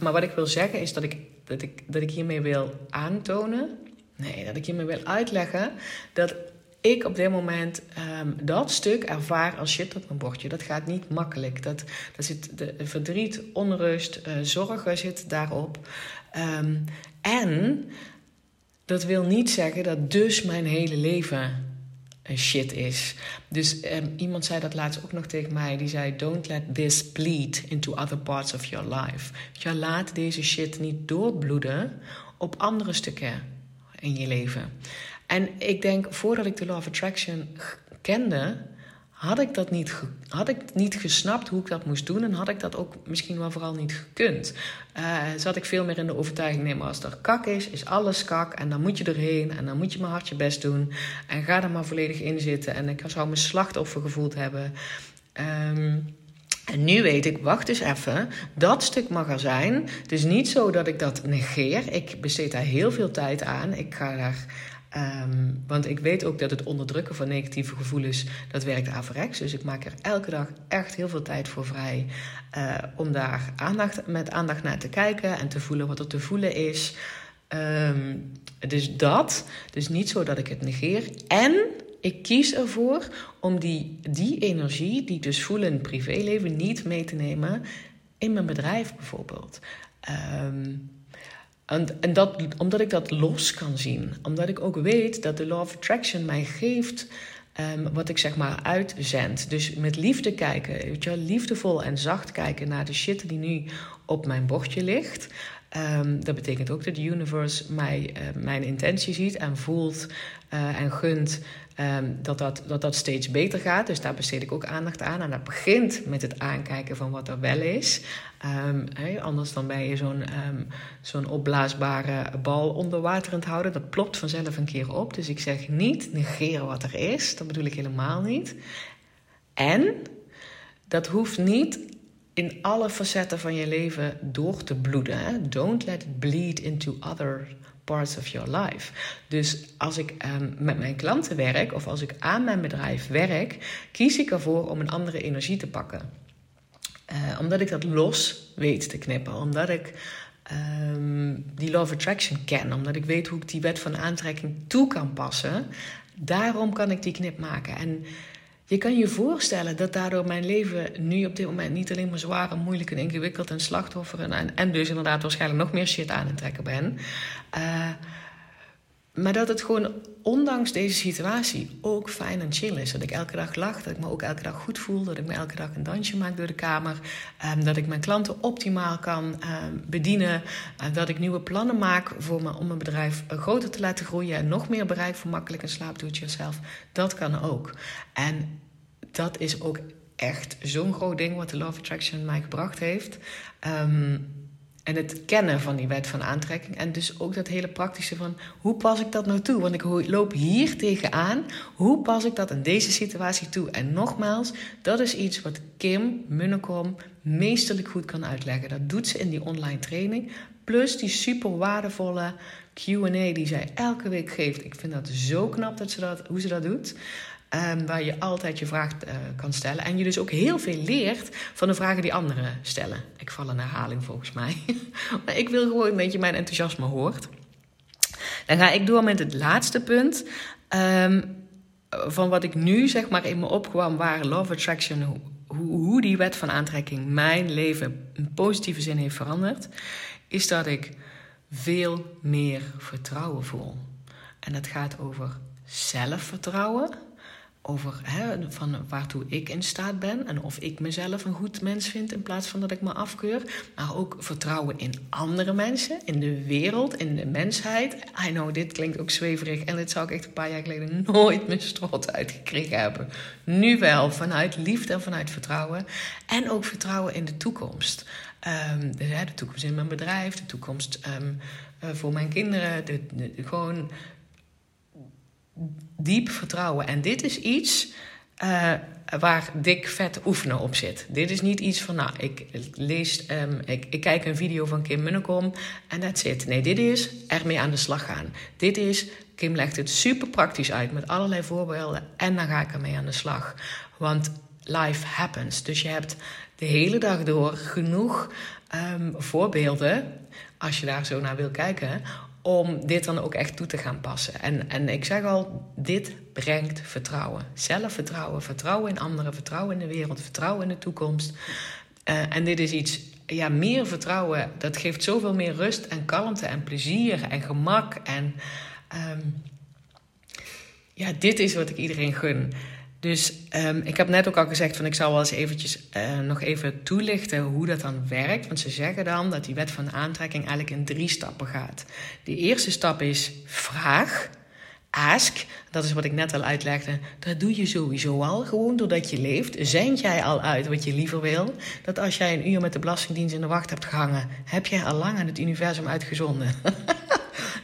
Maar wat ik wil zeggen is dat ik, dat, ik, dat ik hiermee wil aantonen, nee, dat ik hiermee wil uitleggen dat ik op dit moment um, dat stuk ervaar als shit op mijn bordje. Dat gaat niet makkelijk. Dat, dat zit de verdriet, onrust, uh, zorgen zit daarop. Um, en dat wil niet zeggen dat dus mijn hele leven shit is. Dus um, iemand zei dat laatst ook nog tegen mij. Die zei: Don't let this bleed into other parts of your life. Je laat deze shit niet doorbloeden op andere stukken in je leven. En ik denk, voordat ik de Law of Attraction kende, had ik dat niet, had ik niet gesnapt hoe ik dat moest doen en had ik dat ook misschien wel vooral niet gekund. Uh, zat ik veel meer in de overtuiging, nee, maar als er kak is, is alles kak en dan moet je erheen en dan moet je maar hard je best doen en ga er maar volledig in zitten. En ik zou me slachtoffer gevoeld hebben. Um, En nu weet ik, wacht eens even, dat stuk mag er zijn. Het is niet zo dat ik dat negeer. Ik besteed daar heel veel tijd aan. Ik ga daar Ehm, want ik weet ook dat het onderdrukken van negatieve gevoelens, dat werkt averechts. Dus ik maak er elke dag echt heel veel tijd voor vrij uh, om daar aandacht, met aandacht naar te kijken en te voelen wat er te voelen is. Um, dus dat, dus niet zo dat ik het negeer. En ik kies ervoor om die, die energie die dus voel in het privéleven niet mee te nemen in mijn bedrijf bijvoorbeeld. Um, en, en dat, omdat ik dat los kan zien. Omdat ik ook weet dat de Law of Attraction mij geeft um, wat ik zeg maar uitzend. Dus met liefde kijken, weet je, liefdevol en zacht kijken naar de shit die nu op mijn bordje ligt. Um, dat betekent ook dat de universe mij, uh, mijn intentie ziet en voelt uh, en gunt um, dat, dat, dat dat steeds beter gaat. Dus daar besteed ik ook aandacht aan. En dat begint met het aankijken van wat er wel is. Hey, anders dan ben je zo'n zo'n opblaasbare bal onder water houden. Dat plopt vanzelf een keer op. Dus ik zeg niet negeren wat er is. Dat bedoel ik helemaal niet. En dat hoeft niet in alle facetten van je leven door te bloeden. Don't let it bleed into other parts of your life. Dus als ik um, met mijn klanten werk of als ik aan mijn bedrijf werk, kies ik ervoor om een andere energie te pakken. Uh, omdat ik dat los weet te knippen. Omdat ik um, die of attraction ken. Omdat ik weet hoe ik die wet van aantrekking toe kan passen. Daarom kan ik die knip maken. En je kan je voorstellen dat daardoor mijn leven nu op dit moment niet alleen maar zwaar en moeilijk en ingewikkeld en slachtoffer en, en dus inderdaad waarschijnlijk nog meer shit aan het trekken ben. Uh, maar dat het gewoon, ondanks deze situatie, ook fijn en chill is. Dat ik elke dag lach, dat ik me ook elke dag goed voel. Dat ik me elke dag een dansje maak door de kamer. Um, dat ik mijn klanten optimaal kan um, bedienen. Dat ik nieuwe plannen maak voor me, om mijn bedrijf groter te laten groeien. En nog meer bereik voor makkelijk en slaap doet jezelf. Dat kan ook. En dat is ook echt zo'n groot ding wat de of Attraction mij gebracht heeft. Um, en het kennen van die wet van aantrekking. En dus ook dat hele praktische van hoe pas ik dat nou toe? Want ik loop hier tegenaan. Hoe pas ik dat in deze situatie toe? En nogmaals, dat is iets wat Kim Munnekom meesterlijk goed kan uitleggen. Dat doet ze in die online training. Plus die super waardevolle QA die zij elke week geeft. Ik vind dat zo knap dat ze dat, hoe ze dat doet. Um, waar je altijd je vraag uh, kan stellen. En je dus ook heel veel leert van de vragen die anderen stellen. Ik val in herhaling volgens mij. [LAUGHS] maar ik wil gewoon dat je mijn enthousiasme hoort. Dan ga ik door met het laatste punt. Um, van wat ik nu zeg maar in me opkwam, waar Love Attraction, hoe, hoe die wet van aantrekking mijn leven in positieve zin heeft veranderd, is dat ik veel meer vertrouwen voel. En dat gaat over zelfvertrouwen over hè, van waartoe ik in staat ben en of ik mezelf een goed mens vind in plaats van dat ik me afkeur. Maar ook vertrouwen in andere mensen, in de wereld, in de mensheid. I know, dit klinkt ook zweverig en dit zou ik echt een paar jaar geleden nooit mijn strot uitgekregen hebben. Nu wel, vanuit liefde en vanuit vertrouwen. En ook vertrouwen in de toekomst. Um, de, de, toekomst in mijn bedrijf, de toekomst um, uh, voor mijn kinderen. De, de, gewoon diep vertrouwen. En dit is iets uh, waar dik vet oefenen op zit. Dit is niet iets van, nou, ik lees, um, ik, ik, kijk een video van Kim Munnekom en that's it. Nee, dit is ermee aan de slag gaan. Dit is, Kim legt het super praktisch uit met allerlei voorbeelden en dan ga ik ermee aan de slag. Want life happens. Dus je hebt de hele dag door genoeg um, voorbeelden, als je daar zo naar wil kijken, om dit dan ook echt toe te gaan passen. En, en ik zeg al, dit brengt vertrouwen. Zelfvertrouwen, vertrouwen in anderen, vertrouwen in de wereld, vertrouwen in de toekomst. Uh, en dit is iets, ja, meer vertrouwen, dat geeft zoveel meer rust en kalmte en plezier en gemak. En um, ja, dit is wat ik iedereen gun. Dus um, ik heb net ook al gezegd van ik zou wel eens eventjes uh, nog even toelichten hoe dat dan werkt. Want ze zeggen dan dat die wet van aantrekking eigenlijk in drie stappen gaat. De eerste stap is vraag, ask. Dat is wat ik net al uitlegde. Dat doe je sowieso al, gewoon doordat je leeft. Zend jij al uit wat je liever wil. Dat als jij een uur met de Belastingdienst in de wacht hebt gehangen, heb jij al lang aan het universum uitgezonden. [LAUGHS]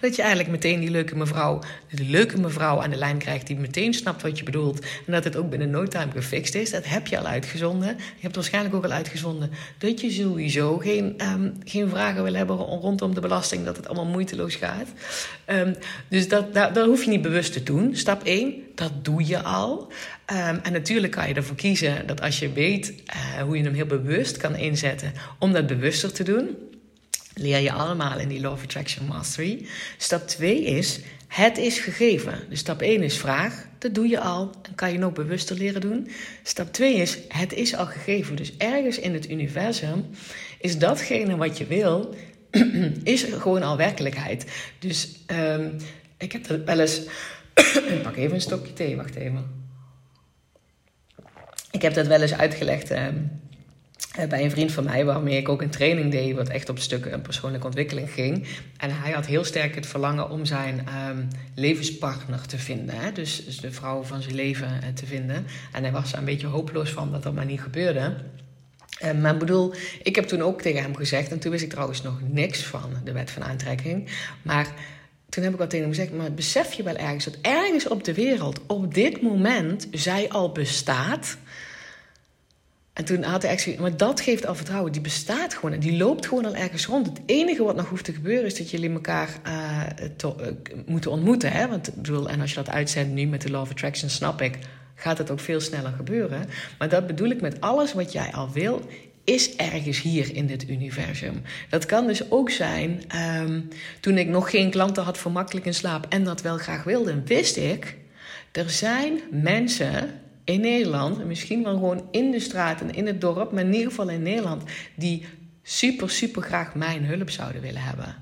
Dat je eigenlijk meteen die leuke mevrouw, de leuke mevrouw aan de lijn krijgt die meteen snapt wat je bedoelt. En dat het ook binnen no time gefixt is. Dat heb je al uitgezonden. Je hebt waarschijnlijk ook al uitgezonden dat je sowieso geen, um, geen vragen wil hebben rondom de belasting. Dat het allemaal moeiteloos gaat. Um, dus dat, dat, hoef je niet bewust te doen. Stap 1, dat doe je al. Um, en natuurlijk kan je ervoor kiezen dat als je weet uh, hoe je hem heel bewust kan inzetten, om dat bewuster te doen leer je allemaal in die Law of Attraction Mastery. Stap 2 is, het is gegeven. Dus stap 1 is vraag, dat doe je al en kan je nog bewuster leren doen. Stap 2 is, het is al gegeven. Dus ergens in het universum is datgene wat je wil, [CLEARS THROAT] is gewoon al werkelijkheid. Dus um, ik heb dat wel eens... [CLEARS THROAT] ik pak even een stokje thee, wacht even. Ik heb dat wel eens uitgelegd... Um, eh, bij een vriend van mij, waarmee ik ook een training deed, wat echt op stukken persoonlijke ontwikkeling ging. En hij had heel sterk het verlangen om zijn um, levenspartner te vinden. Hè? Dus, dus, de vrouw van zijn leven uh, te vinden. En hij was er een beetje hopeloos van dat dat maar niet gebeurde. Uh, maar bedoel, ik heb toen ook tegen hem gezegd, en toen wist ik trouwens nog niks van de wet van aantrekking. Maar toen heb ik al tegen hem gezegd, maar besef je wel ergens dat ergens op de wereld op dit moment zij al bestaat en toen had hij echt maar dat geeft al vertrouwen. Die bestaat gewoon en die loopt gewoon al ergens rond. Het enige wat nog hoeft te gebeuren is dat jullie elkaar to, uh, moeten ontmoeten. Hè? Want, bedoel, en als je dat uitzendt nu met de Law of Attraction, snap ik, gaat het ook veel sneller gebeuren. Maar dat bedoel ik met alles wat jij al wil, is ergens hier in dit universum. Dat kan dus ook zijn, um, toen ik nog geen klanten had voor makkelijk in slaap en dat wel graag wilde, wist ik, er zijn mensen in Nederland, en misschien wel gewoon in de straat en in het dorp, maar in ieder geval in Nederland, die super, super graag mijn hulp zouden willen hebben.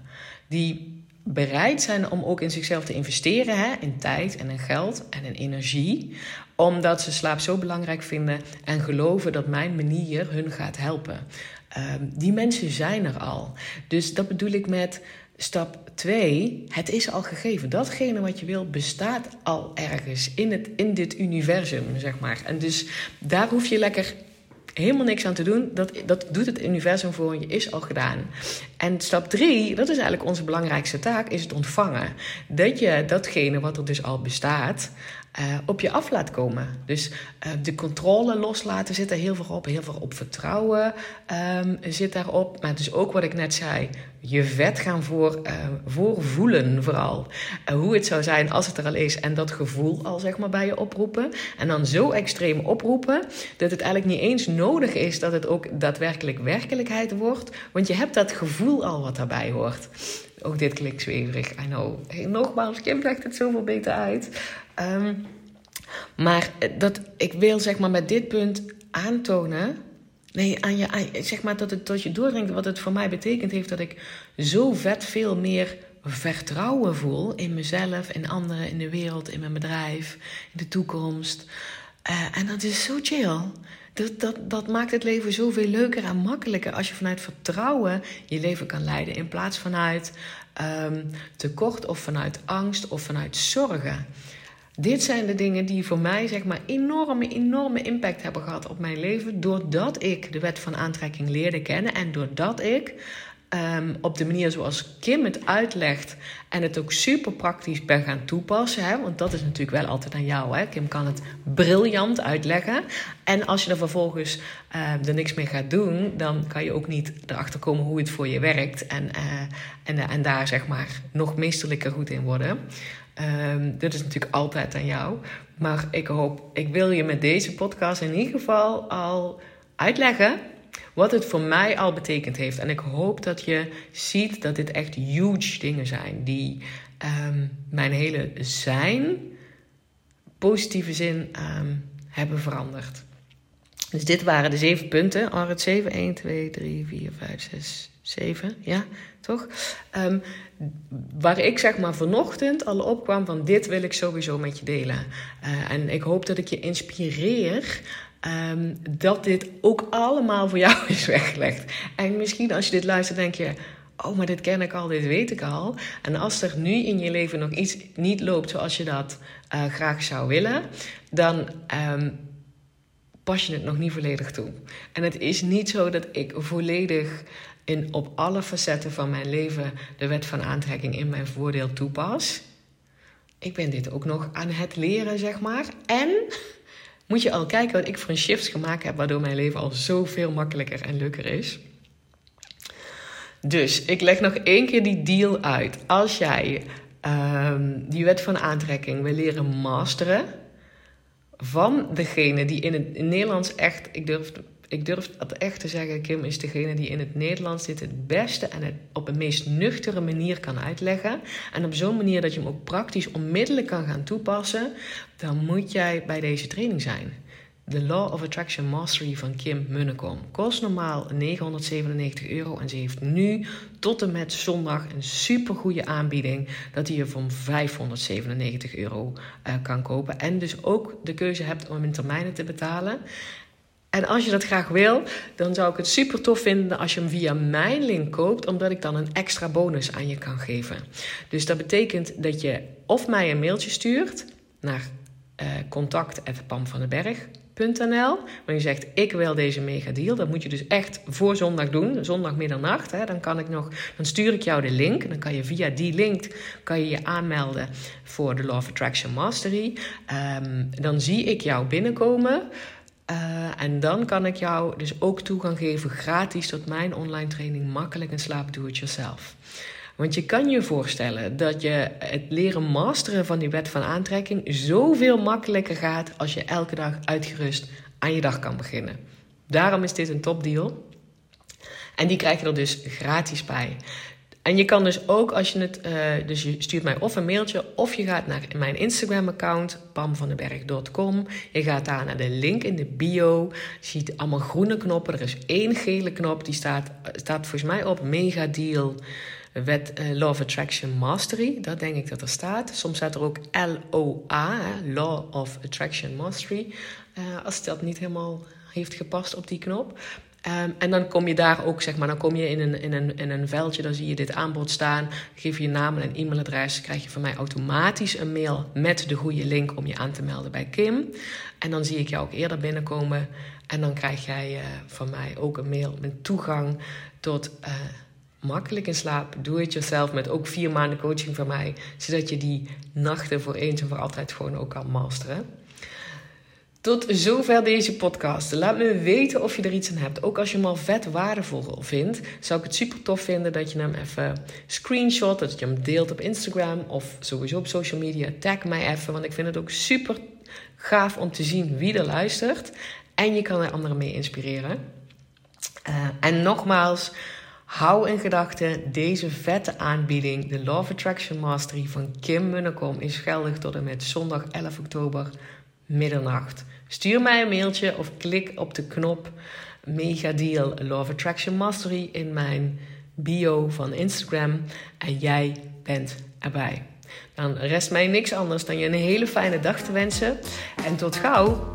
Die bereid zijn om ook in zichzelf te investeren, hè, in tijd en in geld en in energie, omdat ze slaap zo belangrijk vinden en geloven dat mijn manier hun gaat helpen. Um, die mensen zijn er al. Dus dat bedoel ik met Stap 2, het is al gegeven. Datgene wat je wil bestaat al ergens in, het, in dit universum, zeg maar. En dus daar hoef je lekker helemaal niks aan te doen. Dat, dat doet het universum voor je, is al gedaan. En stap 3, dat is eigenlijk onze belangrijkste taak, is het ontvangen. Dat je datgene wat er dus al bestaat, uh, op je af laat komen. Dus uh, de controle loslaten zit er heel veel op. Heel veel op vertrouwen um, zit daarop. Maar dus ook wat ik net zei. Je vet gaan voor, uh, voor voelen vooral. hoe het zou zijn als het er al is. En dat gevoel al zeg maar bij je oproepen. En dan zo extreem oproepen. Dat het eigenlijk niet eens nodig is dat het ook daadwerkelijk werkelijkheid wordt. Want je hebt dat gevoel al wat daarbij hoort. Ook dit klinkt zweverig, I know. Nogmaals, Kim legt het zoveel beter uit. Um, maar dat, ik wil zeg maar met dit punt aantonen. Nee, aan je, zeg maar dat het tot je doordringt wat het voor mij betekent heeft dat ik zo vet veel meer vertrouwen voel in mezelf, in anderen, in de wereld, in mijn bedrijf, in de toekomst. Uh, en dat is zo chill. Dat, dat, dat maakt het leven zoveel leuker en makkelijker als je vanuit vertrouwen je leven kan leiden. In plaats vanuit um, tekort of vanuit angst of vanuit zorgen. Dit zijn de dingen die voor mij zeg maar enorme, enorme impact hebben gehad op mijn leven. Doordat ik de wet van aantrekking leerde kennen en doordat ik um, op de manier zoals Kim het uitlegt en het ook super praktisch ben gaan toepassen. Hè? Want dat is natuurlijk wel altijd aan jou. Hè? Kim kan het briljant uitleggen. En als je er vervolgens uh, er niks mee gaat doen, dan kan je ook niet erachter komen hoe het voor je werkt. En, uh, en, en daar zeg maar nog meesterlijker goed in worden. Um, dit is natuurlijk altijd aan jou. Maar ik hoop, ik wil je met deze podcast in ieder geval al uitleggen wat het voor mij al betekend heeft. En ik hoop dat je ziet dat dit echt huge dingen zijn die um, mijn hele zijn, positieve zin, um, hebben veranderd. Dus dit waren de zeven punten. Het 7, 1, 2, 3, 4, 5, 6, 7. Ja, toch? Um, waar ik zeg maar vanochtend al opkwam van dit wil ik sowieso met je delen. Uh, en ik hoop dat ik je inspireer um, dat dit ook allemaal voor jou [LAUGHS] is weggelegd. En misschien als je dit luistert denk je... Oh, maar dit ken ik al, dit weet ik al. En als er nu in je leven nog iets niet loopt zoals je dat uh, graag zou willen, dan um, pas je het nog niet volledig toe. En het is niet zo dat ik volledig in op alle facetten van mijn leven de wet van aantrekking in mijn voordeel toepas. Ik ben dit ook nog aan het leren, zeg maar. En moet je al kijken wat ik voor een shifts gemaakt heb, waardoor mijn leven al zoveel makkelijker en leuker is. Dus ik leg nog één keer die deal uit. Als jij um, die wet van aantrekking wil leren masteren van degene die in het Nederlands echt, ik durf, ik durf het echt te zeggen, Kim is degene die in het Nederlands dit het beste en op een meest nuchtere manier kan uitleggen. En op zo'n manier dat je hem ook praktisch onmiddellijk kan gaan toepassen, dan moet jij bij deze training zijn. The Law of Attraction Mastery van Kim Munnekom. Kost normaal 997 euro en ze heeft nu tot en met zondag een super goede aanbieding dat je voor 597 euro uh, kan kopen. En dus ook de keuze hebt om in termijnen te betalen. En als je dat graag wil, dan zou ik het super tof vinden als je hem via mijn link koopt, omdat ik dan een extra bonus aan je kan geven. Dus dat betekent dat je of mij een mailtje stuurt naar uh, contact@pamvandenberg .nl. Maar je zegt, ik wil deze mega deal. Dat moet je dus echt voor zondag doen. Zondag middernacht. Hè. Dan, kan ik nog, dan stuur ik jou de link. Dan kan je via die link kan je, je aanmelden voor de Law of Attraction Mastery. Um, dan zie ik jou binnenkomen. Uh, en dan kan ik jou dus ook toegang geven gratis tot mijn online training Makkelijk en Slaap Do It Yourself. Want je kan je voorstellen dat je het leren masteren van die wet van aantrekking zoveel makkelijker gaat als je elke dag uitgerust aan je dag kan beginnen. Daarom is dit een topdeal. En die krijg je er dus gratis bij. En je kan dus ook als je het, uh, dus je stuurt mij of een mailtje of je gaat naar mijn Instagram-account pamvandenberg.com. Je gaat daar naar de link in de bio. Je ziet allemaal groene knoppen. Er is één gele knop die staat, staat volgens mij op mega deal wet uh, Law of Attraction Mastery. Dat denk ik dat er staat. Soms staat er ook LOA, Law of Attraction Mastery. Uh, als dat niet helemaal heeft gepast op die knop. Um, en dan kom je daar ook, zeg maar, dan kom je in een, in, een, in een veldje, dan zie je dit aanbod staan. Geef je naam en e-mailadres, krijg je van mij automatisch een mail met de goede link om je aan te melden bij Kim. En dan zie ik jou ook eerder binnenkomen. En dan krijg jij uh, van mij ook een mail met toegang tot makkelijk in slaap. Doe het jezelf met ook vier maanden coaching van mij. Zodat je die nachten voor eens en voor altijd gewoon ook kan masteren. Tot zover deze podcast. Laat me weten of je er iets aan hebt. Ook als je hem al vet waardevol vindt, zou ik het super tof vinden dat je hem even screenshot, dat je hem deelt op Instagram of sowieso op social media. Tag mij even, want ik vind het ook super gaaf om te zien wie er luistert. En je kan er anderen mee inspireren. Uh, en nogmaals, Hou in gedachten, deze vette aanbieding, de of Attraction Mastery van Kim Munnekom, is geldig tot en met zondag 11 oktober middernacht. Stuur mij een mailtje of klik op de knop Mega Deal of Attraction Mastery in mijn bio van Instagram en jij bent erbij. Dan rest mij niks anders dan je een hele fijne dag te wensen en tot gauw!